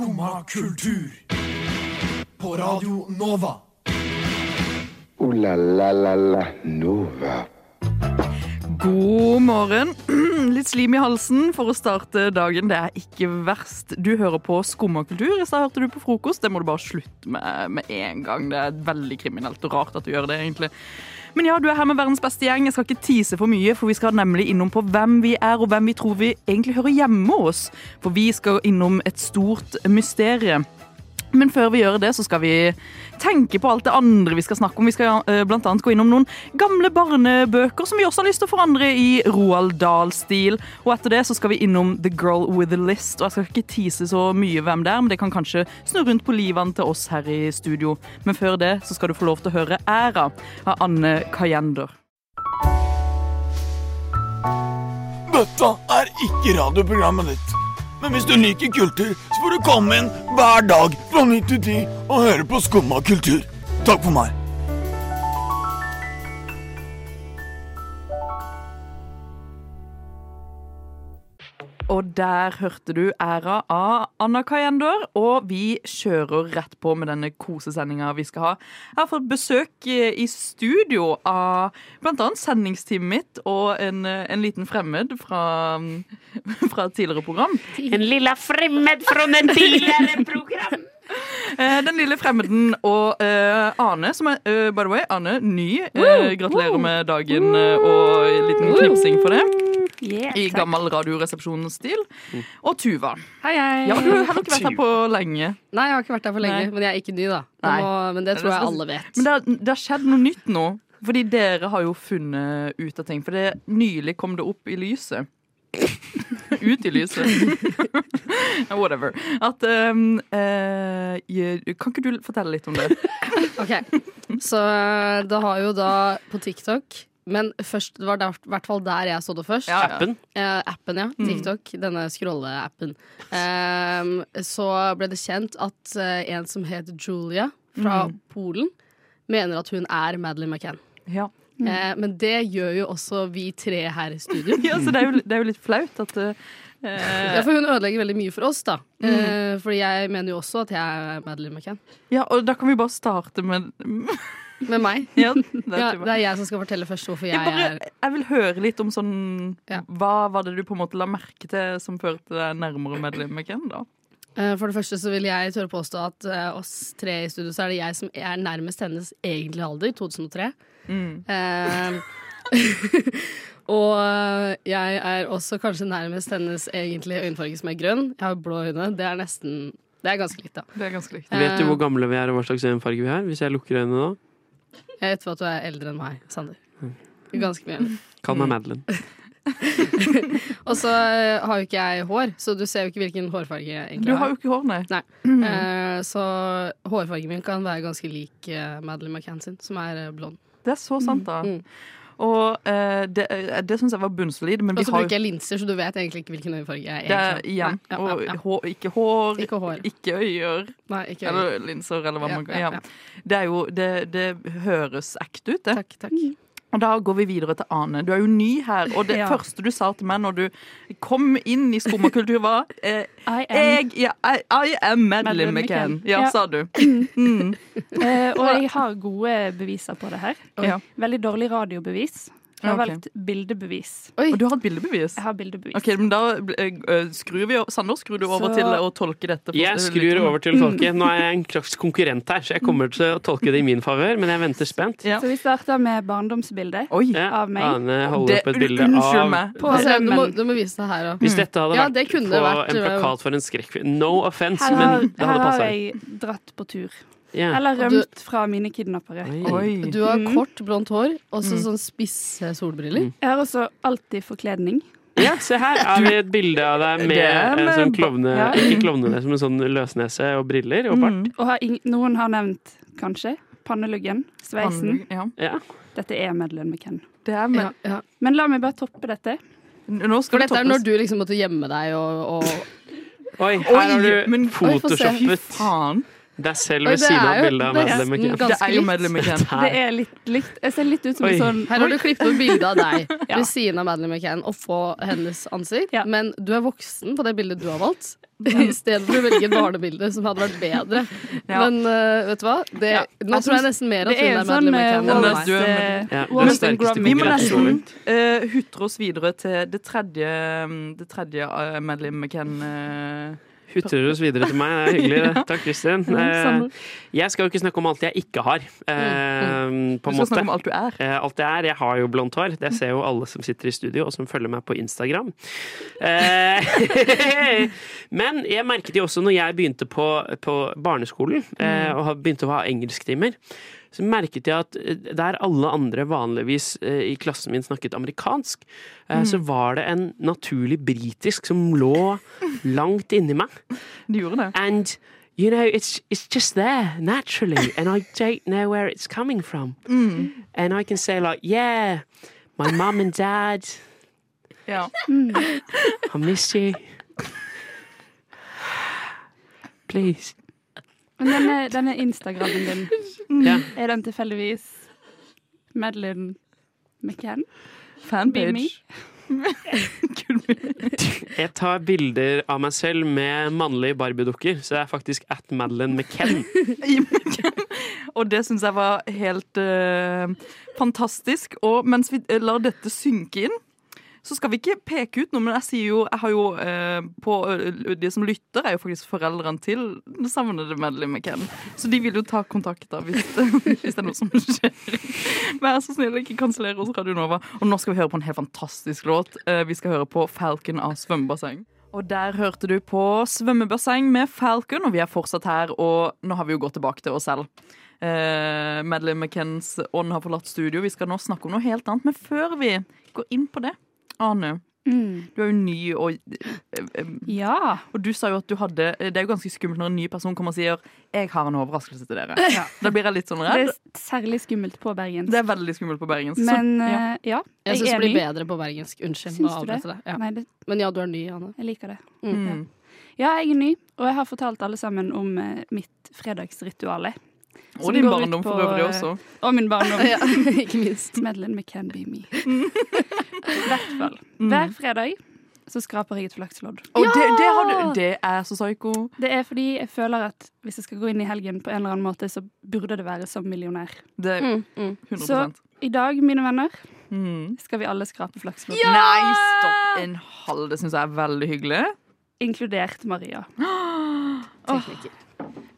Skumma kultur. På Radio Nova. O-la-la-la-la Nova. God morgen. Litt slim i halsen for å starte dagen. Det er ikke verst. Du hører på Skumma kultur. I stad hørte du på frokost. Det må du bare slutte med med en gang. Det er veldig kriminelt og rart at du gjør det, egentlig. Men ja, du er her med verdens beste gjeng. Jeg skal ikke tise for mye, for vi skal nemlig innom på hvem vi er, og hvem vi tror vi egentlig hører hjemme hos. For vi skal innom et stort mysterium. Men før vi gjør det, så skal vi tenke på alt det andre vi skal snakke om. Vi skal bl.a. blant annet gå innom noen gamle barnebøker som vi også har lyst til å forandre i Roald Dahl-stil. Og etter det så skal vi innom The Girl with A List. Og jeg skal ikke tise så mye hvem det er, men det kan kanskje snu rundt på livene til oss her i studio. Men før det så skal du få lov til å høre Æra av Anne Kajender. Dette er ikke radioprogrammet ditt. Men hvis du liker kultur, så får du komme inn hver dag fra 9 til 10 og høre på Skumma kultur. Takk for meg. Der hørte du æra av Anna Kajender, og vi kjører rett på med denne kosesendinga vi skal ha. Jeg har fått besøk i studio av annet sendingsteamet mitt og en, en liten fremmed fra, fra et tidligere program. En lilla fremmed fra den tidligere program. Eh, Den lille fremmeden og uh, Ane, som er uh, by the way, Ane, ny. Uh, gratulerer med dagen og en liten knipsing for det. Yeah, I gammel radioresepsjonsstil. Og Tuva. Hei, hei. Ja, du har ikke vært her på lenge. Nei, jeg har ikke vært her for lenge, Nei. men jeg er ikke ny, da. Må, men det tror jeg alle vet. Men det har, det har skjedd noe nytt nå. Fordi dere har jo funnet ut av ting. For det nylig kom det opp i lyset. ut i lyset. Whatever. At um, uh, Kan ikke du fortelle litt om det? Ok, Så eh, det har jo da på TikTok Men først, det var i hvert fall der jeg så det først. Ja. Appen. Eh, appen, ja. TikTok. Denne scrolle-appen. Ehm, så ble det kjent at eh, en som het Julia fra Polen, mener at hun er Madeleine McCann. Ja. Eh, men det gjør jo også vi tre her i studio. ja, så det er, jo, det er jo litt flaut at uh, Ja, for hun ødelegger veldig mye for oss, da. Eh, fordi jeg mener jo også at jeg er Madeleine McCann. Ja, og da kan vi bare starte med Med meg. Ja, det Ja, det er jeg som skal fortelle først hvorfor jeg Jeg, bare, er jeg vil høre litt om sånn Ja. Hva var det du på en måte la merke til som førte deg nærmere med McCann, da? Eh, For det første så vil jeg tørre påstå at eh, oss tre i studio, så er det jeg som er nærmest hennes egentlige alder, 2003. Eh, og eh, jeg er også kanskje nærmest hennes egentlige øyenfarge, som er grønn. Jeg har blå øyne. Det er nesten Det er ganske likt, da. Det er ganske likt. Vet du hvor gamle vi er og hva slags øyenfarge vi har? Hvis jeg lukker øynene nå? Jeg vet at du er eldre enn meg, Sander. Ganske mye. Kall meg Madeline. Og så eh, har jo ikke jeg hår, så du ser jo ikke hvilken hårfarge jeg egentlig Du har jo ikke hår, nei. Nei. Eh, så hårfargen min kan være ganske lik Madeline Madeleine McCann sin, som er eh, blond. Det er så sant, da. Mm. Og eh, det, eh, det syns jeg var bunnsolid, Og så bruker jeg linser, så du vet egentlig ikke hvilken øyefarge jeg er Det, igjen. Ja, Og ja, ja. hår, ikke hår, Ikke hår. ikke øyer. Nei, ikke. Eller linser, eller hva man kan. Det er jo Det, det høres ekte ut, det. Takk, takk. Og da går vi videre til Ane. Du er jo ny her, og det Ja. første du sa til meg når du kom inn i skummakultur, var eh, I am. jeg, ja, I, I am Madeleine McCann. McCann. Ja, Ja. sa du. Mm. uh, og jeg har gode beviser på det her. Ja. Veldig dårlig radiobevis. Jeg har okay. valgt bildebevis. Oi, Og du har et bildebevis? Jeg har bildebevis. Ok, men da eh, skrur vi Sander, skrur du over Så- til å tolke dette? Jeg skrur over til å tolke. Nå er jeg en slags konkurrent her, så jeg kommer til å tolke det i min favør, men jeg venter spent. Ja. Så vi starter med barndomsbildet Oi! Ja, av meg. Ane holder opp et bilde av meg. på Altså, du, må, du må vise det her òg. Hvis dette hadde Ja, vært det kunne på vært, en plakat for en skrekkfilm No offense, Her har, men det her har jeg dratt på tur. Ja. Eller rømt du- fra mine kidnappere. Oi. Oi. Du har Mm. kort, blondt hår og så sånn spisse solbriller. Jeg har også alltid forkledning. Ja, se her har vi et bilde av deg med en sånn klovne... Ja. Ikke klovnenese, men sånn løsnese og briller og bart. Mm. Og har ing noen har nevnt, kanskje, panneluggen, sveisen. Ja. Ja. Dette er Madeleine McCann. Det er med, Ja, ja. Men la meg bare toppe dette. Nå For dette er når du liksom måtte gjemme deg og, og Oi, her har Oi, du men- Oi, faen. deg selv ved siden er av bildet av Madeleine McCann. Det er jo likt. Madeleine McCann. Det er litt likt. Jeg ser litt ut som Oi. en sånn Her har du klippet ut bilde av deg Ja. ved siden av Madeleine McCann og få hennes ansikt, Ja. men du er voksen på det bildet du har valgt. I stedet for å velge et barnebilde som hadde vært bedre. Ja. Men uh, vet du hva? Det, Ja. Nå Jeg tror jeg nesten mer at Det hun er er sånn Madeleine eh, McCann enn Wallace- meg. du er eh, Wallace sterkeste. Vi må nesten uh, hutre oss videre til det tredje, det tredje uh, Madeleine McCann uh, Hutrer oss videre til meg. Det er hyggelig. det. Takk, Kristin. Eh. Jeg skal jo ikke snakke om alt jeg ikke har, eh, på Du en skal snakke om alt du er. Eh, Alt jeg er. Jeg har jo blondt hår. Det ser jo alle som sitter i studio og som følger meg på Instagram. Eh, Men jeg merket jo også når jeg begynte på, på barneskolen eh, og begynte å ha engelsktimer, så merket jeg at eh, der alle andre vanligvis eh, i klassen min snakket amerikansk, eh, så var det en naturlig britisk som lå langt inni meg. Du gjorde det. And you know, it's it's just there naturally, and I don't know where it's coming from. And I can say like, yeah, my mum and dad, Ja. I miss you. Please. Men denne, denne Instagrammen din, Ja. er den tilfeldigvis Madeline McCann? Fanpage. Jeg tar bilder av meg selv med mannlige barbiedukker, så jeg er faktisk at Madeline McKenn. Og det syns jeg var helt uh, fantastisk. Og mens vi lar dette synke inn, så skal vi ikke peke ut noe, men jeg sier jo Jeg har jo eh, på De som lytter, er jo faktisk foreldrene til det savnede medlemmet McCann. Så de vil jo ta kontakt da hvis hvis det er noe som skjer. Vær så snill, ikke kansellere oss Radio Nova. Og nå skal vi høre på en helt fantastisk låt. Eh, vi skal høre på Falcon av Svømmebasseng. Og der hørte du på Svømmebasseng med Falcon, og vi er fortsatt her, og nå har vi jo gått tilbake til oss selv. Eh, Madeleine McKenns ånd har forlatt studio. Vi skal nå snakke om noe helt annet. Men før vi går inn på det, Ane, Mm. du er jo ny, og, eh, eh, Ja. og du sa jo at du hadde Det er jo ganske skummelt når en ny person kommer og sier 'Jeg har en overraskelse til dere'. Da blir jeg litt sånn redd. Det er særlig skummelt på bergensk. Det er veldig skummelt på bergensk. Så- ja. eh, ja, Jeg syns er det blir ny. bedre på bergensk. Unnskyld. Syns du det? det. Ja. Nei, det, Men ja, du er ny, Anne. jeg liker det. Mm. Ja, jeg er ny, og jeg har fortalt alle sammen om mitt fredagsrituale. Og din barndom på, for øvrig eh, også. Og min barndom. Ja, ikke minst. Madeleine McCann be me. I hvert fall. Hver fredag så skraper jeg et flakslodd. Ja! det, det, har du, det er så psyko. Det er fordi jeg føler at hvis jeg skal gå inn i helgen på en eller annen måte, så burde det være som millionær. Det er Mm, mm. 100 Så i dag, mine venner, mm. skal vi alle skrape flakslodd. Nei, stopp en halv. Det syns jeg er veldig hyggelig. Inkludert Maria. Tekniker.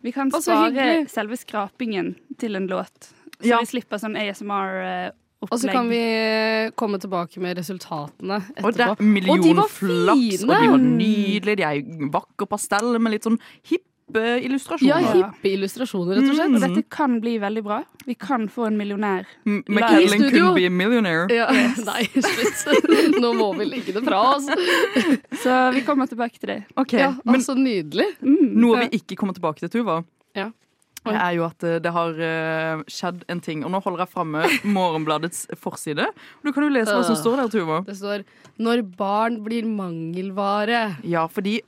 Vi kan spare selve skrapingen til en låt. Så Ja. vi slipper sånn ASMR-opplegg. Og så kan vi komme tilbake med resultatene etterpå. Og det etterpå. og de og, fine! de var nydelige. De er vakker pastell med litt sånn hippe Ja, illustrasjoner. hippe illustrasjoner, rett og slett. Og dette kan bli veldig bra. Vi kan få en millionær. M- i McKellen studio. could be a millionaire. Ja, nei, slutt. Nå må vi legge det fra oss. Så vi kommer tilbake til det. Ok, Ja, Men altså, nydelig. Mm. noe vi ikke kommer tilbake til, Tuva, Ja. Det er jo at eh, det har eh, skjedd en ting. Og nå holder jeg framme Morgenbladets forside. Du kan jo lese hva som står der, Tuva. Det står 'Når barn blir mangelvare'. Ja, fordi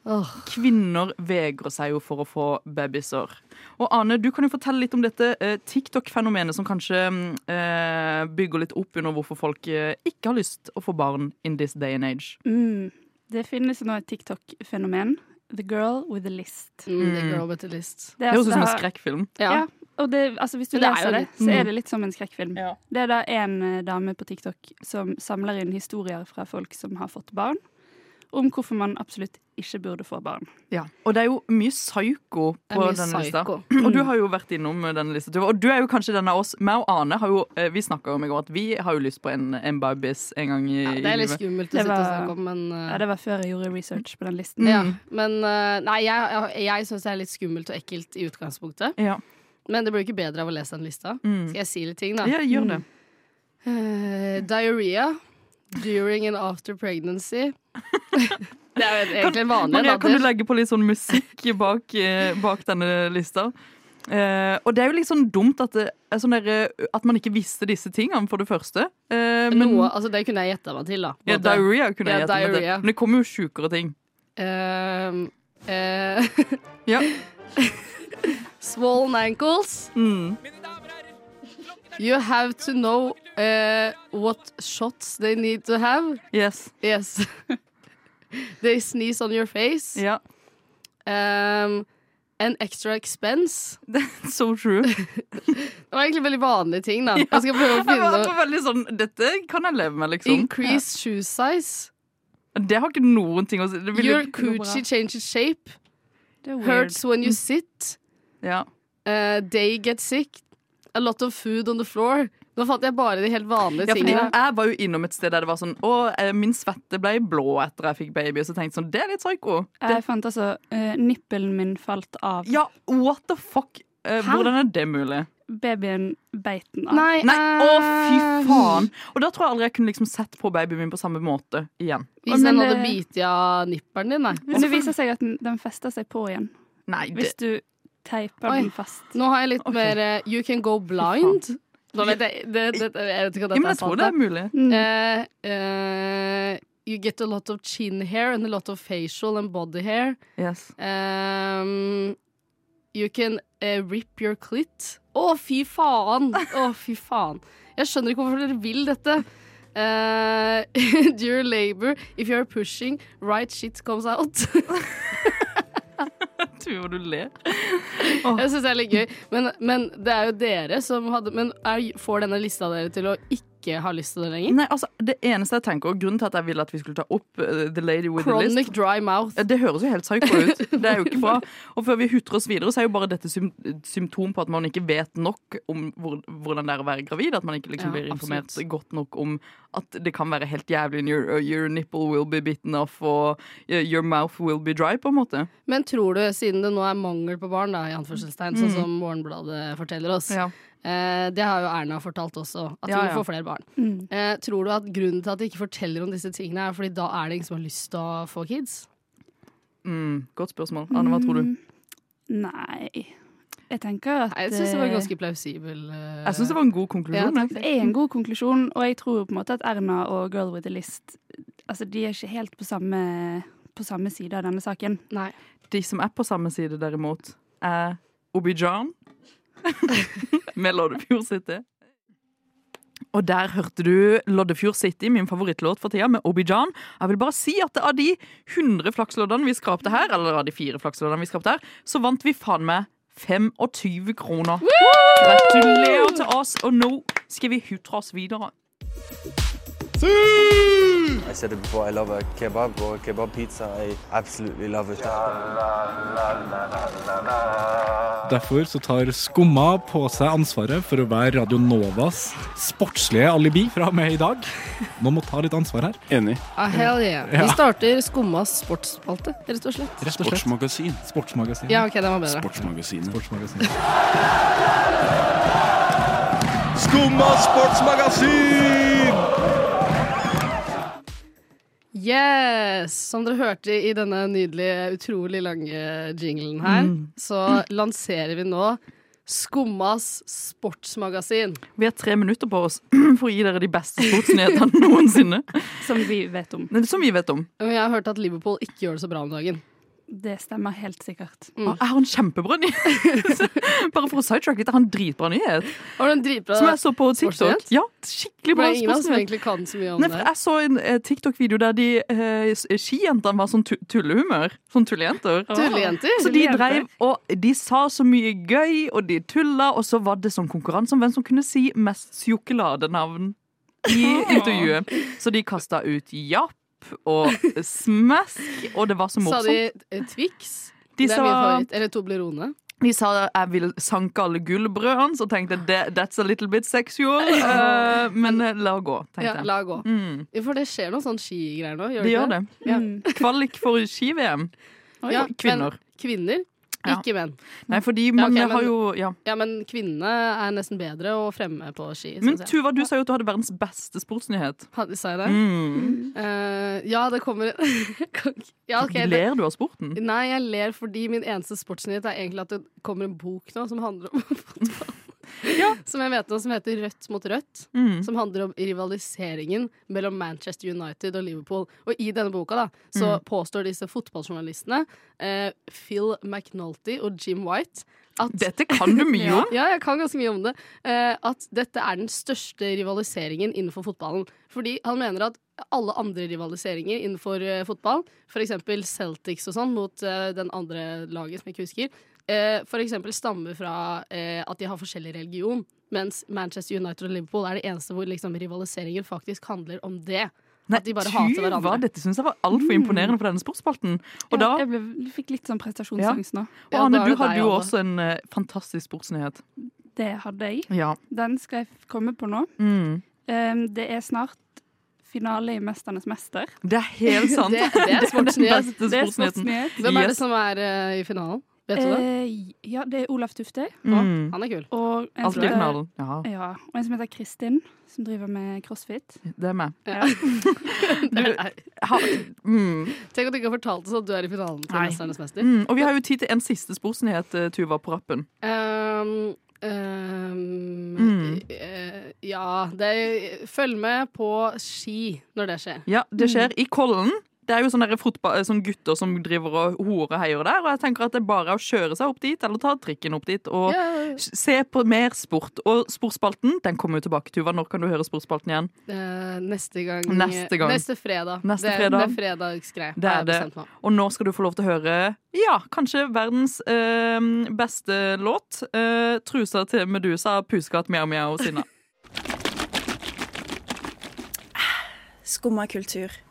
kvinner vegrer seg jo for å få babyer. Og Ane, du kan jo fortelle litt om dette eh, TikTok-fenomenet som kanskje bygger litt opp under hvorfor folk ikke har lyst å få barn in this day and age. Mm. Det finnes nå et TikTok-fenomen. The girl with a list. Mm, the Mm. girl with A list. Det høres ut som en altså- skrekkfilm. Ja. Ja. Og det, altså hvis du det er leser det, så Mm. er det litt som en skrekkfilm. Ja. Det er da en eh, dame på TikTok som samler inn historier fra folk som har fått barn, om hvorfor man absolutt ikke burde få barn. Ja. Og det er jo mye psyko på mye denne lista. Og du har jo vært innom denne lista, Tuva. Og du er jo kanskje den av oss meg og Ane har jo, eh, Vi snakka om i går at vi har jo lyst på en, en babys en gang i, Ja, det er litt skummelt å var, sitte og snakke om, men uh, Ja, det var før jeg gjorde research på den listen. ja. Mm. Men uh, nei, jeg, jeg, jeg syns det er litt skummelt og ekkelt i utgangspunktet. Ja. Men det blir jo ikke bedre av å lese den lista. Mm. Skal jeg si litt ting, da? ja, gjør det. Uh, diarrhea during and after pregnancy. det er jo egentlig en vanlig Maria, kan du legge på litt sånn musikk bak, eh, bak denne lista? Eh, og det er jo litt sånn dumt at, det er sånn der, eh, at man ikke visste disse tingene, for det første. Eh, men Noe, altså Det kunne jeg gjetta meg til, da. ja, diarrhea kunne jeg Ja, gjette meg til. Men det kommer jo sjukere ting. Uh, uh, Ja. swollen ankles. Mm. You have to know uh, what shots they need to have. Yes. Yes. they sneeze on your face. Ja. Um, an extra expense. So true. Det var egentlig veldig vanlige ting, da. Jeg skal prøve å finne det var veldig sånn Dette kan jeg leve med, liksom. Increase shoe size. Det har ikke noen ting å si. Your coochie changes shape. Hurts when you sit. Ja. Uh, they get sick. A lot of food on the floor. Nå fant jeg bare de helt vanlige Ja, tingene. jeg var jo innom et sted der det var sånn Å, eh, min svette ble blå etter jeg fikk baby. Og så tenkte jeg sånn Det er litt psyko. Jeg fant altså uh, Nippelen min falt av. Ja, what the fuck? Uh, hvordan er det mulig? Babyen beit den av. Nei, Nei, å fy faen! Og da tror jeg aldri jeg kunne liksom sett på babyen min på samme måte igjen. Hvis Men den hadde bitt av nippelen din, nei. Men det viser seg at den, den fester seg på igjen. Nei, det, Hvis du teiper Oi. den fast. Nå har jeg litt okay. mer uh, You can go blind. Nå vet jeg, det, det, jeg vet ikke om ja, men jeg tror sant. det er mulig. Mm. Uh, eh, you get a lot of chin hair and a lot of facial and body hair. Yes. Um, you can uh, rip your clit. Å, fy faen! Å, fy faen. Jeg skjønner ikke hvorfor dere vil dette. Uh, during labor, if you are pushing, right shit comes out. Tuva, du ler. Jeg syns det er litt gøy. Men, men det er jo dere som hadde Men får denne lista dere til å ikke ha lyst til det lenger? Nei, altså, det eneste jeg tenker, og grunnen til at jeg ville at vi skulle ta opp uh, The Lady with the Chronic List dry mouth. Det høres jo helt psycho ut. Det er jo ikke bra. Og før vi hutrer oss videre, så er jo bare dette sym symptom på at man ikke vet nok om hvor, hvordan det er å være gravid. At man ikke liksom Ja, blir informert absolutt. godt nok om at det kan være helt jævlig. Your, uh, your nipple will be bitten off, og uh, your mouth will be dry, på en måte. Men tror du, siden det nå er mangel på barn, da, i anførselstegn, sånn som Morgenbladet forteller oss Ja. eh, Det har jo Erna fortalt også, at Ja, hun ja. får flere barn. Mm. Eh, tror du at grunnen til at de ikke forteller om disse tingene, er fordi da er det ingen som har lyst til å få kids? Mm, godt spørsmål. Anne, hva tror du? Mm, Nei Jeg tenker at jeg syns det var eh, ganske plausibel. eh, Jeg syns det var en god konklusjon. Ja. Det er en god konklusjon, og jeg tror på en måte at Erna og Girl with a List Altså, de er ikke helt på samme, på samme side av denne saken. Nei. De som er på samme side, derimot, er Obijan med Loddefjord City. Og der hørte du Loddefjord City, min favorittlåt for tida, med Obijan. Jeg vil bare si at av de 100 flaksloddene vi skrapte her, eller av de fire flaksloddene vi skrapte her, så vant vi faen meg 25 kroner. Gratulerer til oss, og nå skal vi hutre oss videre. I said it before, I love a kebab or a kebab pizza. I absolutely love it. Derfor så tar Skumma på seg ansvaret for å være Radio Novas sportslige alibi fra og med i dag. Noen må ta litt ansvar her. Enig. Ah, hell yeah. Vi starter Skummas sportsspalte, rett og slett. Rett og slett. Sportsmagasin. Sportsmagasin. Ja, ok, den var bedre. Sportsmagasinet. Sportsmagasin. Skumma sportsmagasin! Yes! Som dere hørte i denne nydelige, utrolig lange jinglen her, så lanserer vi nå Skummas sportsmagasin. Vi har tre minutter på oss for å gi dere de beste sportsnyhetene noensinne. Som vi vet om. Som vi vet om. Jeg har hørt at Liverpool ikke gjør det så bra om dagen. Det stemmer helt sikkert. Mm. Jeg har en kjempebra nyhet. Bare for å sidetrack litt, jeg har en dritbra nyhet. Har du en dritbra Som jeg så på TikTok. Ja, skikkelig Det bra er ingen av oss som egentlig kan så mye om Nei, det. jeg så en eh, TikTok-video der de eh, skijentene var sånn tu tullehumør. Sånn tullejenter. Tullejenter? Så de dreiv, og de sa så mye gøy, og de tulla, og så var det sånn konkurranse om hvem som kunne si mest sjokoladenavn i intervjuet. Så de kasta ut japp og smask, og det var så Sa de eh, Twix? De det er min sa, favoritt. Eller Toblerone. de sa jeg vil sanke alle gullbrødene, så tenkte jeg that's a little bit sexual. Uh, men eh, la gå, tenkte Ja, jeg. la gå. Mm, For det skjer noen sånn skigreier nå, gjør de det gjør det. Ja. Kvalik for ski-VM. Ja, Kvinner. Kvinner, Ja. ikke menn. Nei, fordi Ja, okay, men, har jo ja. Ja, men kvinnene er nesten bedre å fremme på ski. Men. Tuva, du sa jo at du hadde verdens beste sportsnyhet. Hadde, sa jeg det? Mm. Uh, ja, det kommer ja, okay, Ler du av sporten? Nei, jeg ler fordi min eneste sportsnyhet er egentlig at det kommer en bok nå som handler om fotball. Som jeg vet om, som heter Rødt mot rødt. Mm. Som handler om rivaliseringen mellom Manchester United og Liverpool. Og i denne boka da, så Mm. påstår disse fotballjournalistene, eh, Phil McNulty og Jim White, at Dette kan du mye om. ja, jeg kan ganske mye om det. Eh, at dette er den største rivaliseringen innenfor fotballen. Fordi han mener at alle andre rivaliseringer innenfor uh, fotball, f.eks. Celtics og sånn mot uh, den andre laget som jeg ikke husker, eh, eksempel stammer fra eh, at de har forskjellig religion. Mens Manchester United og Liverpool er det eneste hvor liksom, rivaliseringen faktisk handler om det. Nei, At de bare hater hverandre. Hva, dette syns jeg var altfor imponerende for denne sportsspalten. Og da, jeg ble, fikk litt sånn prestasjonsangst nå. og Ja, er du hadde jo også en uh, fantastisk sportsnyhet. Det hadde jeg. Ja. Den skal jeg komme på nå. Mm. Um, det er snart finale i 'Mesternes mester'. Det er helt sant. Det- det er sportsnyhet. Det er sportsnyhet. Hvem er det som er uh, i finalen? Vet du det? Eh, ja, det er Olaf Tufte. Mm. Han er kul. Og en, som heter. Ja, ja, og en som heter Kristin, som driver med crossfit. det er meg. Ja. Du, ha, mm, Tenk at du ikke har fortalt oss at du er i finalen til Mesternes mester. mm. Og vi har jo tid til en siste sportsnyhet, eh, Tuva, på rappen. Um, um, Mm. eh, ja det, Følg med på ski når det skjer. Ja, det skjer i Kollen. Det er jo sånne, fotball, sånne gutter som driver og horer heier der. Og jeg tenker at det er bare å kjøre seg opp dit, eller ta trikken opp dit og yeah. se på mer sport. Og sportsspalten den kommer jo tilbake, Tuva. Når kan du høre sportsspalten igjen? eh, neste gang Neste gang. Neste fredag. Neste det, fredag. det er fredagsgreie. Det er det. Og nå skal du få lov til å høre ja, kanskje verdens eh, beste låt. Eh, 'Trusa til Medusa', 'Pusekatt mjau mjau' Sinna. Skumma kultur.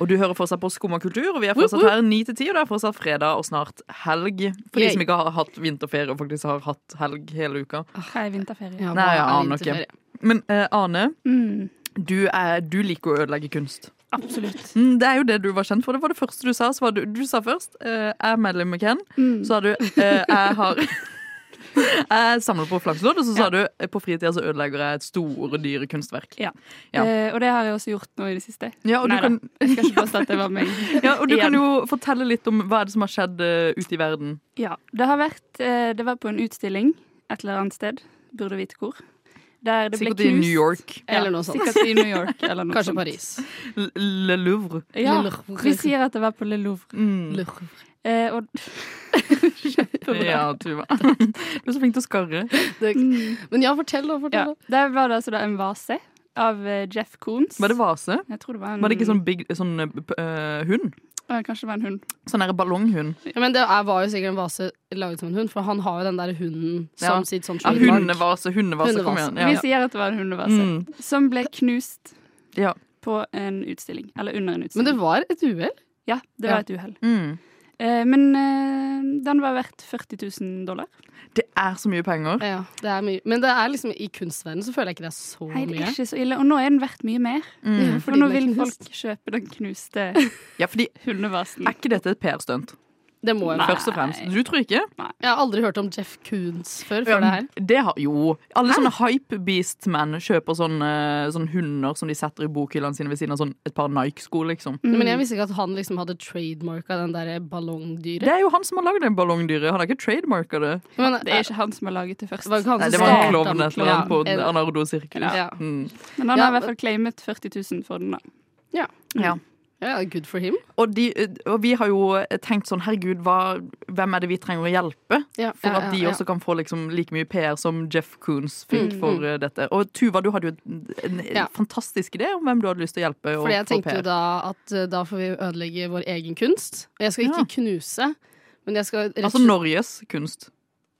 Og du hører fortsatt på Skumma kultur, og vi er fortsatt her 9 til 10, og det er fortsatt fredag og snart helg. For de som ikke har hatt vinterferie og faktisk har hatt helg hele uka. Hva er vinterferie? Ja, Nei, jeg er aner ikke. Men eh, Ane, Mm, du, er, du liker å ødelegge kunst. absolutt. Mm, det er jo det du var kjent for. Det var det første du sa. Så var du, du sa først eh, 'jeg er medlem med Ken'. Mm. Så sa du eh, 'jeg har Jeg samler på flakslodd', og så sa du 'på fritida så ødelegger jeg et store, dyre kunstverk'. Ja. Ja. Eh, og det har jeg også gjort nå i det siste. Ja, og du kan... kan, jeg skal ikke påstå at det var meg. ja, og du kan jo fortelle litt om hva er det som har skjedd uh, ute i verden. Ja, det har vært uh, Det var på en utstilling et eller annet sted. Burde vite hvor. Der det Sikkert ble i. New York. Eller noe sånt. Sikkert i New York. Eller noe Kanskje sånt. Paris. Le Louvre. Ja, Le Louvre. vi sier at det var på Le Louvre. Mm. Le Louvre. Eh, og Kjempebra. Ja, Tuva. Du er så flink til å skarre. Det, Mm. men ja, fortell, da. Ja, Fortell, da. der var altså da en vase av eh, Jeff Koons. Var det vase? Jeg tror det var en Var det ikke sånn, big, sånn uh, eh, hund? Kanskje det var en hund. Sånn der ballonghund? Ja, men det var jo sikkert en vase laget som en hund, for han har jo den der hunden som Ja. sitt sånn Ja, hundevase, hundevase, hundevase. Kom igjen. igjen. Vi sier at det var en hundevase. Mm. Som ble knust Ja. på en utstilling. Eller under en utstilling. Men det var et uhell. Ja, det Ja. var et uhell. Mm. Eh, men eh, den var verdt 40 000 dollar. Det er så mye penger. Ja, det er mye. Men det er liksom i kunstverdenen så føler jeg ikke det er så Nei, det er mye. ikke så ille. Og nå er den verdt mye mer. Mm. Ja, For nå vil knust. folk kjøpe den knuste Ja, fordi hundevasen. Er ikke dette et PR-stunt? Det må jo Nei. Først og fremst. Du tror ikke? Jeg har aldri hørt om Jeff Koons før, før det her. Det har, jo. Alle sånne hype-beast-menn kjøper sånne, sånne hunder som de setter i bokhyllene sine ved siden av sånn et par Nike-sko, liksom. Mm. Men jeg visste ikke at han liksom hadde trademarka den der ballongdyret. Det er jo han som har lagd det ballongdyret. Han har ikke trademarka det. Men, Det er ikke han som har laget det først. var Nei, det var en klovn et eller annet på Arnardo sirkus. Ja. Mm. Men han har i hvert fall claimet 40 000 for den, da. Ja. Ja, good for him. Og, de, og vi har jo tenkt sånn, herregud, hva, hvem er det vi trenger å hjelpe? Yeah, For ja, at de ja, også kan få liksom like mye PR som Jeff Koons fikk Mm, for mm. dette. Og Tuva, du hadde jo en, Ja. fantastisk idé om hvem du hadde lyst til å hjelpe. Fordi jeg tenkte jo da at eh, da får vi ødelegge vår egen kunst. Og jeg skal ikke knuse, men jeg skal rett Altså Norges kunst.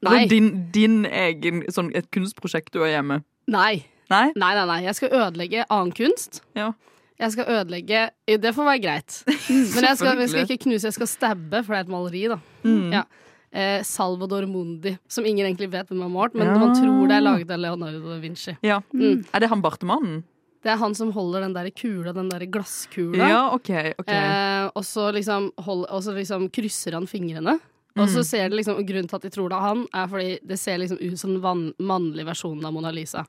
Nei. Eller din, din egen sånn, Et kunstprosjekt du har hjemme. Nei. Nei? Nei, nei, nei. Jeg skal ødelegge annen kunst. Ja. Jeg skal ødelegge Det får være greit. Men jeg skal, jeg skal ikke knuse, jeg skal stabbe, for det er et maleri, da. Mm. Ja. Eh, Salvador Mundi, som ingen egentlig vet hvem har malt, men Ja. man tror det er laget av Leonardo da Vinci. Ja. Mm. Er det han bartemannen? Det er han som holder den der kula, den der glasskula. Ja, OK. okay. Eh, og så liksom, hold, og så liksom krysser han fingrene. Og så Mm. ser det liksom, Grunnen til at de tror det er han, er fordi det ser liksom ut som den mannlige versjonen av Mona Lisa.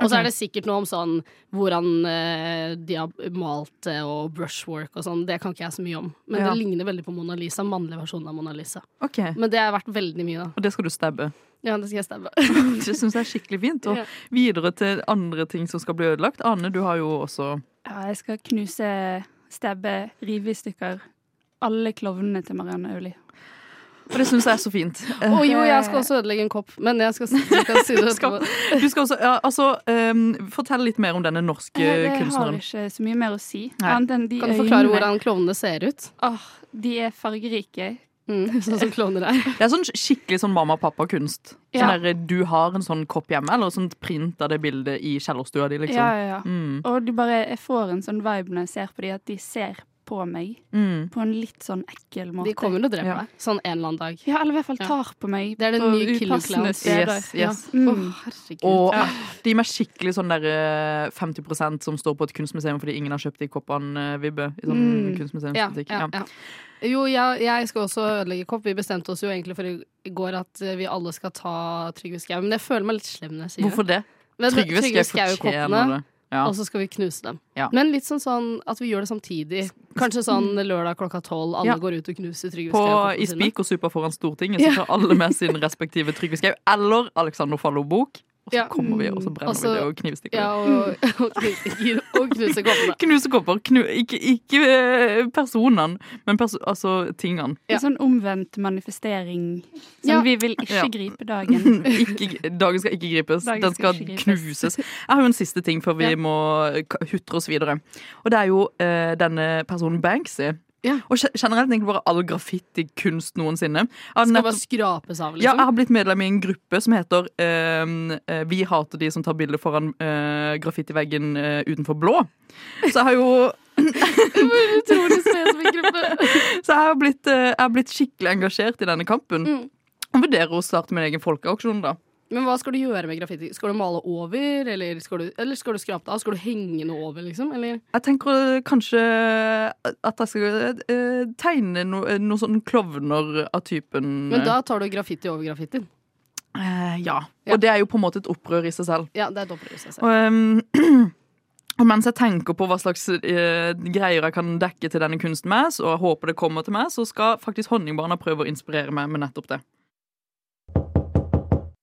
Og så er det sikkert noe om sånn hvordan eh, de har malt og brushwork og sånn. Det kan ikke jeg så mye om. Men Ja. det ligner veldig på Mona Lisa. Mannlig versjon av Mona Lisa. Okay. Men det er verdt veldig mye, da. Og det skal du stabbe? Ja, det skal jeg stabbe. Det syns jeg er skikkelig fint. Og videre til andre ting som skal bli ødelagt. Ane, du har jo også Ja, jeg skal knuse, stabbe, rive i stykker alle klovnene til Marianne Aulie. Og det syns jeg er så fint. Å jo, jeg skal også ødelegge en kopp, men jeg skal, jeg skal si det etterpå. Du skal også, ja, altså, um, Fortell litt mer om denne norske Jeg har kunstneren. ikke så mye mer å si. Annet enn de Kan du forklare øynene. hvordan klovnene ser ut? Åh, de er fargerike. Mm, sånn som klovner er. Det er sånn skikkelig sånn mamma og pappa-kunst. Ja. Sånn der, du har en sånn kopp hjemme, eller sånn print av det bildet i kjellerstua di, liksom. Ja, ja, ja. Mm. Og du bare, jeg får en sånn vibe når jeg ser på de, at de ser på meg Mm. på en litt sånn ekkel måte. De kommer til å Ja. deg. Sånn en eller annen dag. Ja, eller i hvert fall tar på meg Det er den på nye Killer upassende Clowns. steder. Yes, yes. Mm. herregud. Og Ja. de med skikkelig sånn der eh, 50 som står på et kunstmuseum fordi ingen har kjøpt de koppene-vibbe. I sånn Mm. ja, kunstmuseumsbutikk. ja, Ja. Jo, jeg, jeg skal også ødelegge kopp. Vi bestemte oss jo egentlig for i går at eh, vi alle skal ta Trygve Skau. Men jeg føler meg litt slem når jeg sier Hvorfor det? Trygve Skau fortjener det. Ja. og så skal vi knuse dem. Ja. Men litt sånn, sånn at vi gjør det samtidig. Kanskje sånn lørdag klokka tolv. Alle Ja. går ut og knuser Trygve På, Skau-koppene I sine. Spikersuper foran Stortinget så tar alle med sin respektive Trygve Skau eller Alexander Fallo-bok. Og så Ja. kommer vi, og så brenner altså, vi det og knivstikker Ja, det. og, og, knuse, og knuser koppene. Knuse kopper. Knu, ikke ikke eh, personene, men perso altså tingene. Ja. En sånn omvendt manifestering. Som Ja. vi vil ikke Ja. gripe dagen. ikke, dagen skal ikke gripes, Dagen den skal skal gripes. knuses. Jeg har jo en siste ting før vi Ja. må hutre oss videre. Og det er jo eh, denne personen Banksy. Ja. Og generelt egentlig bare all graffitikunst noensinne. Skal nettopp- bare skrapes av, liksom? Ja, jeg har blitt medlem i en gruppe som heter eh, Vi hater de som tar bilder foran uh, graffitiveggen uh, utenfor blå. Så jeg har jo Utrolig spesifikk gruppe. Så jeg har blitt, jeg har blitt skikkelig engasjert i denne kampen. Mm. Og vurderer å starte min egen folkeaksjon, da. Men hva skal du gjøre med graffiti? Skal du male over, eller skal du, eller skal du skrape det av? Skal du henge noe over, liksom? Eller? Jeg tenker eh, kanskje at jeg skal uh, tegne noen noe noen sånne klovner av typen Men da tar du graffiti over graffitien? Uh, ja. Ja. Og det er jo på en måte et opprør i seg selv. Ja, det er et opprør i seg selv. Og, um, og mens jeg tenker på hva slags eh, greier jeg kan dekke til denne kunsten med, så jeg håper det kommer til meg, så skal faktisk Honningbarna prøve å inspirere meg med nettopp det.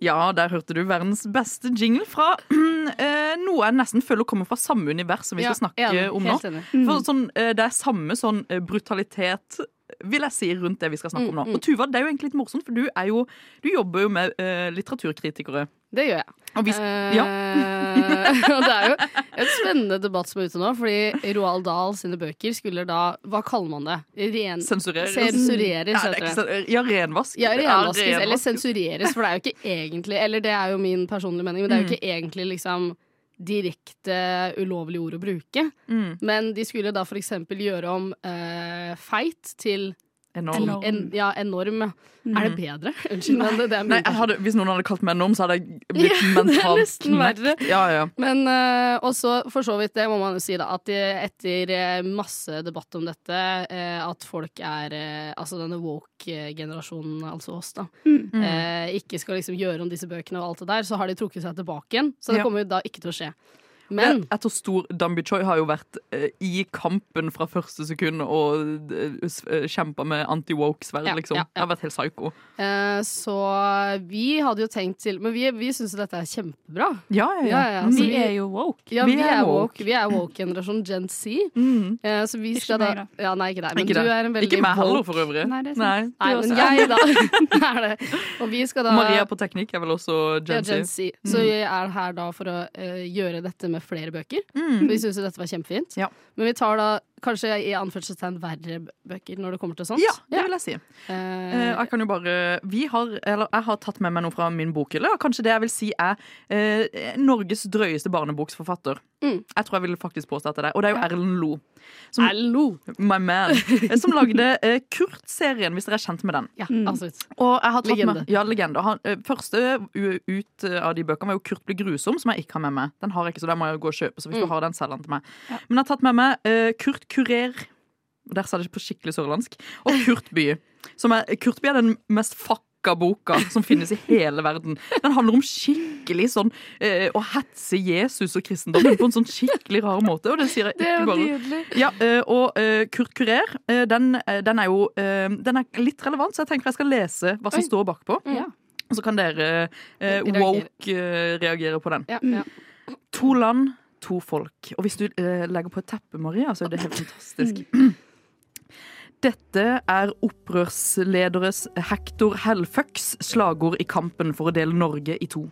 Ja, der hørte du verdens beste jingle fra eh, noe jeg nesten føler kommer fra samme univers som vi skal snakke ja, om nå. For sånn, eh, det er samme sånn eh, brutalitet vil jeg si rundt det vi skal snakke om nå. Mm, mm. Og Tuva, det er jo egentlig litt morsomt, for du, er jo, du jobber jo med eh, litteraturkritikere. Det gjør jeg. Og vi, Eh, ja. og det er jo et spennende debatt som er ute nå, fordi Roald Dahl sine bøker skulle da Hva kaller man det? Ren, Sensureres. Sensureres, Ja, det ja, renvask. Ja, renvaskes renvask. eller sensureres, for det er jo ikke egentlig Eller det er jo min personlige mening, men det er jo ikke egentlig liksom direkte ulovlige ord å bruke. Mm. Men de skulle da for eksempel gjøre om eh, feit til Enorm. Enorm. en, ja, enorm. ja. Er det bedre? Unnskyld, Nei. det, det Nei, hadde, Hvis noen hadde kalt meg enorm, så hadde jeg blitt Ja, mentalt knekt. Ja, ja. Men uh, også for så vidt, det må man jo si, da, at eh, etter eh, masse debatt om dette, uh, at folk er uh, Altså denne woke-generasjonen, altså oss, da, Mm. eh, ikke skal liksom gjøre om disse bøkene og alt det der, så har de trukket seg tilbake igjen. Så det kommer jo da ikke til å skje. Men Jeg tror stor Dambi Choi har jo vært eh, i kampen fra første sekund og uh, kjempa med anti-woke-sverd, Ja, liksom. ja, Det har vært helt psycho. eh, Så vi hadde jo tenkt til Men vi, vi syns dette er kjempebra. Ja, ja, Ja, ja, Mm. så Vi er jo woke. Ja, Vi vi, er woke. woke. Vi er woke-generasjon Gen Z. Mm. Eh, så vi skal da. Ja, nei, ikke deg. Men Ikke du er en veldig Ikke meg heller, for øvrig. Nei, det er sant. Nei. Nei, men jeg, da. er det. Og vi skal da Maria på teknikk er vel også ja, Gen Gen Z. Så vi er her da for å uh, gjøre dette med flere bøker. Mm. Vi syns jo dette var kjempefint. Ja. Men vi tar da kanskje i anførselstegn verre bøker når det kommer til sånt. Ja, det vil jeg si. Eh, Eh, jeg kan jo bare Vi har, eller jeg har tatt med meg noe fra min bokhylle. og Kanskje det jeg vil si er uh, Norges drøyeste barneboksforfatter. Mm. Jeg tror jeg vil faktisk påstå at det er det. Og det er jo Erlend Lo. Som, Erlend Lo. My man. Som lagde uh, Kurt-serien, hvis dere er kjent med den. ja, Mm. absolutt. Og jeg har tatt Legende. Med, ja, legende. Han, første ut av de bøkene var jo 'Kurt blir grusom', som jeg ikke har med meg. Den har jeg ikke, så den må jeg jo gå og kjøpe. Så hvis Mm. du har den, selg den til meg. Men jeg har tatt med meg Kurt Kurer. Der sa det ikke på skikkelig sørlandsk. Og Kurtby. Som er, Kurtby er den mest fucka boka som finnes i hele verden. Den handler om skikkelig sånn eh, å hetse Jesus og kristendommen på en sånn skikkelig rar måte. Og det sier jeg ikke bare ja, eh, og uh, Kurt Kurer, eh, den, den er jo Den er litt relevant, så jeg tenker jeg skal lese hva som Oi. står bakpå. Ja. Så kan dere eh, woke reagere på den. Ja, ja. To land, to folk. Og hvis du eh, legger på et teppe, Maria, så er det helt fantastisk. Dette er opprørslederes Hector Hellfucks slagord i kampen for å dele Norge i to.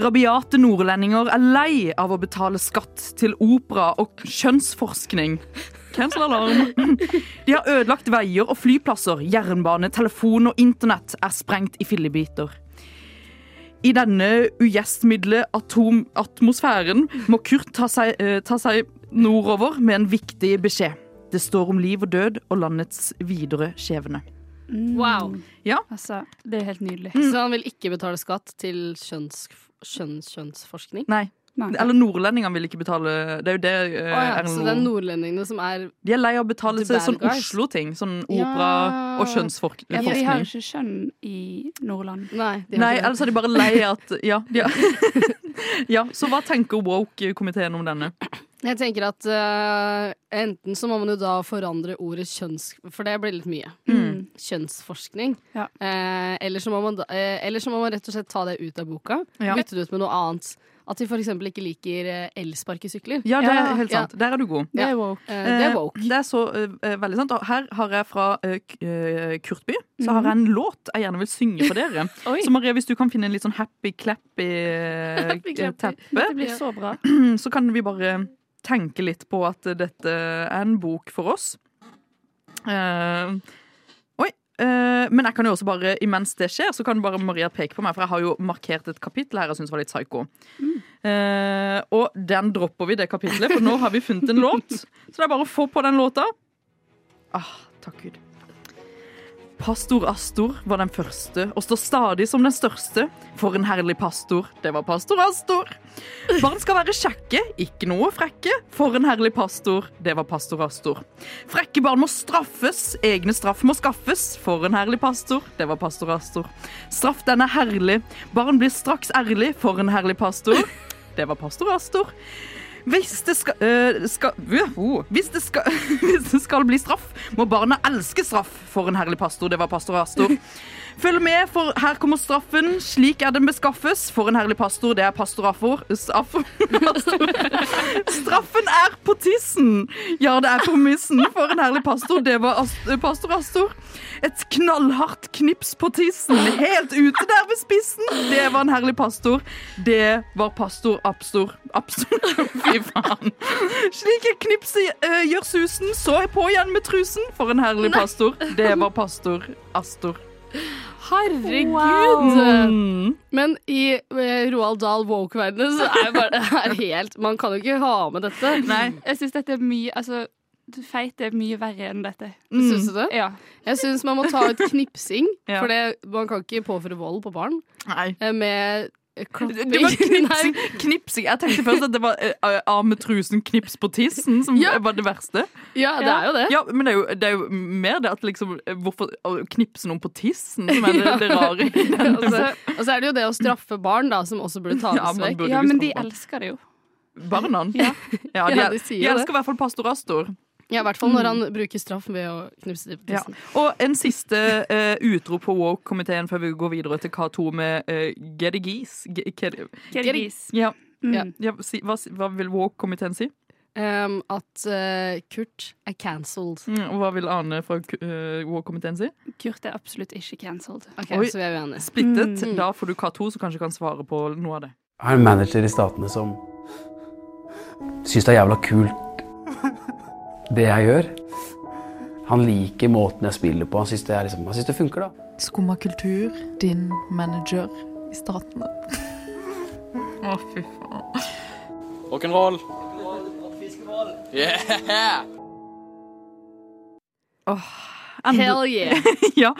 Rabiate nordlendinger er lei av å betale skatt til opera og kjønnsforskning. Cancel alarm. De har ødelagt veier og flyplasser, jernbane, telefon og internett er sprengt i fillebiter. I denne ugjestmilde atmosfæren må Kurt ta seg, eh, ta seg nordover med en viktig beskjed. Det står om liv og død og landets videre skjebne. Wow. Ja. Altså, det er helt nydelig. Så han vil ikke betale skatt til kjønns, kjønns, kjønnsforskning? Nei. Nei. Eller nordlendingene vil ikke betale Det er jo det uh, oh, ja, så det er nordlendingene som er De er lei av å betale seg til sånn. Oslo-ting. Sånn opera Ja. og kjønnsforskning. Ja, de har ikke kjønn i Nordland. Nei, Nei, ellers er de bare lei at Ja. ja. ja så hva tenker woke-komiteen om denne? Jeg tenker at uh, enten så må man jo da forandre ordet kjønns... For det blir litt mye. Mm. Kjønnsforskning. Ja. Uh, eller, så må man da, uh, eller så må man rett og slett ta det ut av boka. Ja. Bytte det ut med noe annet. At de f.eks. ikke liker eh, elsparkesykler. Ja, det er helt sant. Der er du god. Det er woke. Eh, det er woke. Eh, Det er så eh, veldig sant. Og her har jeg fra eh, eh, Kurtby så har jeg en låt jeg gjerne vil synge for dere. Så Maria, hvis du kan finne en litt sånn happy-clappy eh, Happy clappy. teppe, Det blir så bra. så kan vi bare tenke litt på at dette er en bok for oss. Eh, eh, men jeg kan jo også bare, imens det skjer, så kan bare Maria peke på meg, for jeg har jo markert et kapittel her jeg syns var litt psycho. Uh, og den dropper vi, det kapitlet, for nå har vi funnet en låt. Så det er bare å få på den låta. Ah, takk Gud. Pastor Astor var den første og står stadig som den største. For en herlig pastor. Det var pastor Astor. Barn skal være kjekke, ikke noe frekke. For en herlig pastor. Det var pastor Astor. Frekke barn må straffes, egne straff må skaffes. For en herlig pastor. Det var pastor Astor. Straff den er herlig. Barn blir straks ærlig. For en herlig pastor. Det var pastor Astor. Hvis det skal, øh, skal øh, hvis, det skal hvis det skal bli straff, må barna elske straff. For en herlig pastor. Det var pastor Astor. Følg med, for her kommer straffen. Slik er den beskaffes. For en herlig pastor. Det er pastor Afor. Straffen er på tissen. Ja, det er på missen. For en herlig pastor. Det var Ast pastor Astor. Et knallhardt knips på tissen. Helt ute der ved spissen. Det var en herlig pastor. Det var pastor Abstor. Abstor. Fy faen. Slik et knips eh, gjør susen, så på igjen med trusen. For en herlig pastor. Det var pastor Astor. Herregud! Wow. Men i eh, Roald Dahl woke-verdenen så er bare det her helt Man kan jo ikke ha med dette. Nei. Jeg syns dette er mye Altså, feit er mye verre enn dette. Syns du det? Ja. Jeg syns man må ta ut knipsing, Ja. for det, man kan ikke påføre vold på barn Nei. eh, med klapping. Det var knipsing. Knipsing. Jeg tenkte først at det var eh, av med trusen, knips på tissen, som Ja. var det verste. Ja, det er jo det. Ja, Men det er jo, det er jo mer det at liksom eh, Hvorfor å knipse noen på tissen som er det, det rare. Og så, og så er det jo det å straffe barn, da, som også burde tas Ja, vekk. burde ja, men de elsker det jo. Barna? Ja. Ja, de, Ja, de sier de elsker i hvert fall pastor Astor. Ja, I hvert fall når han bruker straff ved å knipse dem på Ja. Og en siste uh, utrop på woke-komiteen før vi går videre til K2 med uh, Get a geese. Ge- Get, Gergis. ja. Mm. Ja, si, hva, hva vil woke-komiteen si? Um, at uh, Kurt er cancelled. Mm, og hva vil Ane fra uh, woke-komiteen si? Kurt er absolutt ikke cancelled. Okay, Oi. Så vi er uenige. Splittet. Mm. Da får du K2, som kanskje kan svare på noe av det. Jeg har en manager i Statene som syns det er jævla kult det jeg gjør. Han liker måten jeg spiller på. Han syns det, er liksom, det funker, da. Skumma kultur, din manager i Statene. Å, fy faen. Rock'n'roll. Yeah! Hell yeah! ja.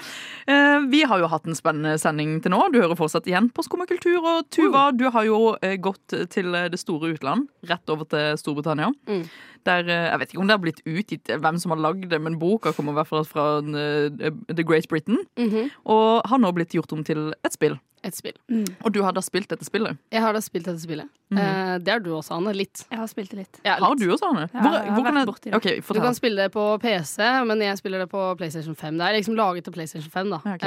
Eh, Vi har jo hatt en spennende sending til nå. Du hører fortsatt igjen på Skumma kultur. Og Tuva, du har jo eh, gått til det store utland, rett over til Storbritannia. Mm. Der, eh, jeg vet ikke om det har blitt utgitt hvem som har lagd det, men boka kommer i hvert fall fra eh, The Great Britain. Mhm. Og har nå blitt gjort om til et spill. Et spill. Og du har da spilt dette spillet? Jeg har da spilt dette spillet. Mhm. Eh, det har du også, Anne. Litt. Jeg har spilt det litt. Ja, Har du også, Anne? Ja, jeg har hvor kan vært jeg- borti det. Okay, Du kan spille det på PC, men jeg spiller det på PlayStation 5. Det er liksom laget til PlayStation 5. da Okay.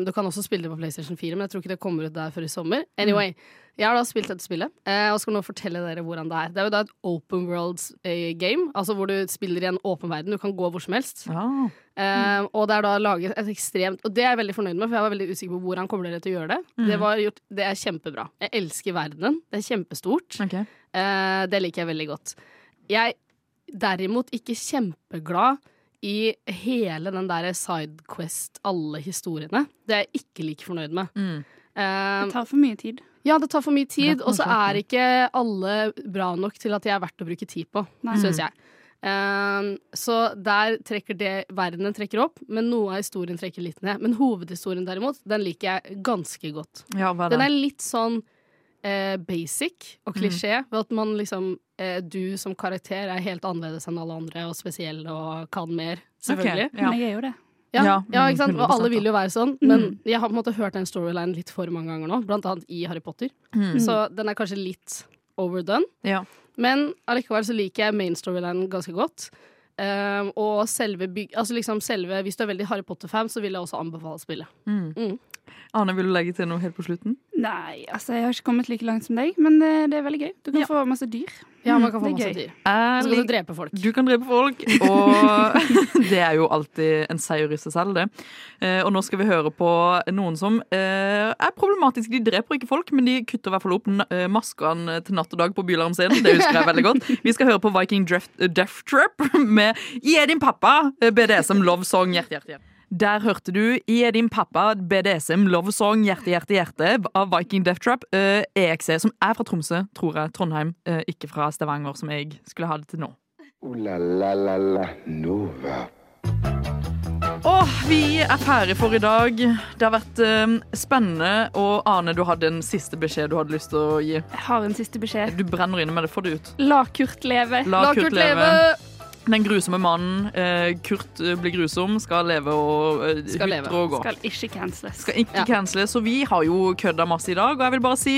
Eh, Du kan også spille det på PlayStation 4, men jeg tror ikke det kommer ut der før i sommer. Anyway, Jeg har da spilt dette spillet, eh, og skal nå fortelle dere hvordan det er. Det er jo da et open world eh, game, altså hvor du spiller i en åpen verden. Du kan gå hvor som helst. Ah. Eh, og det er da laget et ekstremt Og det er jeg veldig fornøyd med, for jeg var veldig usikker på hvordan kommer dere til å gjøre det. Mm. Det, var gjort, det er kjempebra. Jeg elsker verdenen. Det er kjempestort. Eh, det liker jeg veldig godt. Jeg derimot ikke kjempeglad i hele den der Sidequest, alle historiene. Det er jeg ikke like fornøyd med. Eh, Det tar for mye tid. Ja, det tar for mye tid, og så er ikke alle bra nok til at de er verdt å bruke tid på, syns jeg. Um, så der trekker det verdenen trekker opp, men noe av historien trekker litt ned. Men hovedhistorien derimot, den liker jeg ganske godt. Ja, hva er Den er litt sånn eh, basic og Mm. klisjé, ved at man liksom eh, Du som karakter er helt annerledes enn alle andre og spesiell og kan mer, selvfølgelig. Okay, ja. Men jeg er jo det. Ja, Ja, ja, ikke sant? Og alle vil jo være sånn, Mm. men jeg har på en måte hørt den storylinen litt for mange ganger nå, blant annet i Harry Potter. Mm. Så den er kanskje litt overdone. Ja. Men allikevel så liker jeg main storylinen ganske godt. Um, og selve bygg... Altså liksom selve Hvis du er veldig Harry Potter-fan, så vil jeg også anbefale spillet. Mm. Anne, vil du legge til noe helt på slutten? Nei, altså jeg har ikke kommet like langt som deg, men det, det er veldig gøy. Du kan få masse dyr. Ja, man kan få masse dyr. dyr. Så kan du drepe folk. Du kan drepe folk, og det er jo alltid en seier i seg selv, det. Eh, Og nå skal vi høre på noen som eh, er problematiske. De dreper ikke folk, men de kutter i hvert fall opp eh, maskene til natt og dag på bylarmen sin. Det husker jeg veldig godt. Vi skal høre på Viking Death, Trap med I er din pappa, eh, BDSM Love Song, hjerte, hjerte, hjerte. Der hørte du I er din pappa, BDSM Love Song, hjerte, hjerte, hjerte av Viking Death Trap. uh, EXE, som er fra Tromsø, tror jeg. Trondheim, uh, ikke fra Stavanger, som jeg skulle ha det til nå. Ooh la la la la Nova. Åh, vi er ferdige for i dag. Det har vært eh, spennende. Og Ane, du hadde en siste beskjed du hadde lyst til å gi. Jeg har en siste beskjed. Du brenner inne med det. Få det ut. La Kurt leve. La, Kurt, leve. Den grusomme mannen. eh, Kurt eh, blir grusom, skal leve og uh, Skal leve. og gå. Skal ikke canceles. Skal ikke canceles. Så vi har jo kødda masse i dag, og jeg vil bare si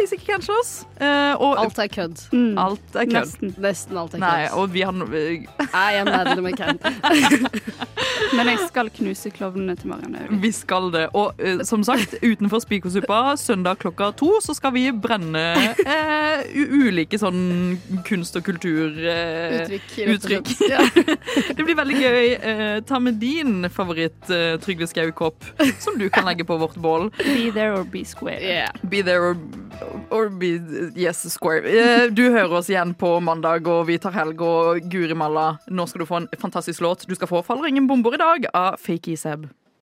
Please, ikke cancel oss. Uh, og, Alt er kødd. Alt er kødd. Nesten. Nesten alt er kødd. Nei, og vi har eh, I medlem i McCann. Men jeg skal knuse klovnene til Marianne Aulie. Vi skal det. Og uh, som sagt, utenfor Spikersuppa søndag klokka to så skal vi brenne uh, ulike sånn kunst- og kulturuttrykk. Uh, Uttrykk, uttrykk. Ja. det blir veldig gøy. Ta med din favoritt uh, Trygve Skau-kopp, som du kan legge på vårt bål. Be there or be square. Be there or, or be yes, square. Eh, Du hører oss igjen på mandag, og vi tar helg. Og Guri malla, nå skal du få en fantastisk låt. Du skal få 'Faller ingen bomber i dag' av Fake Seb.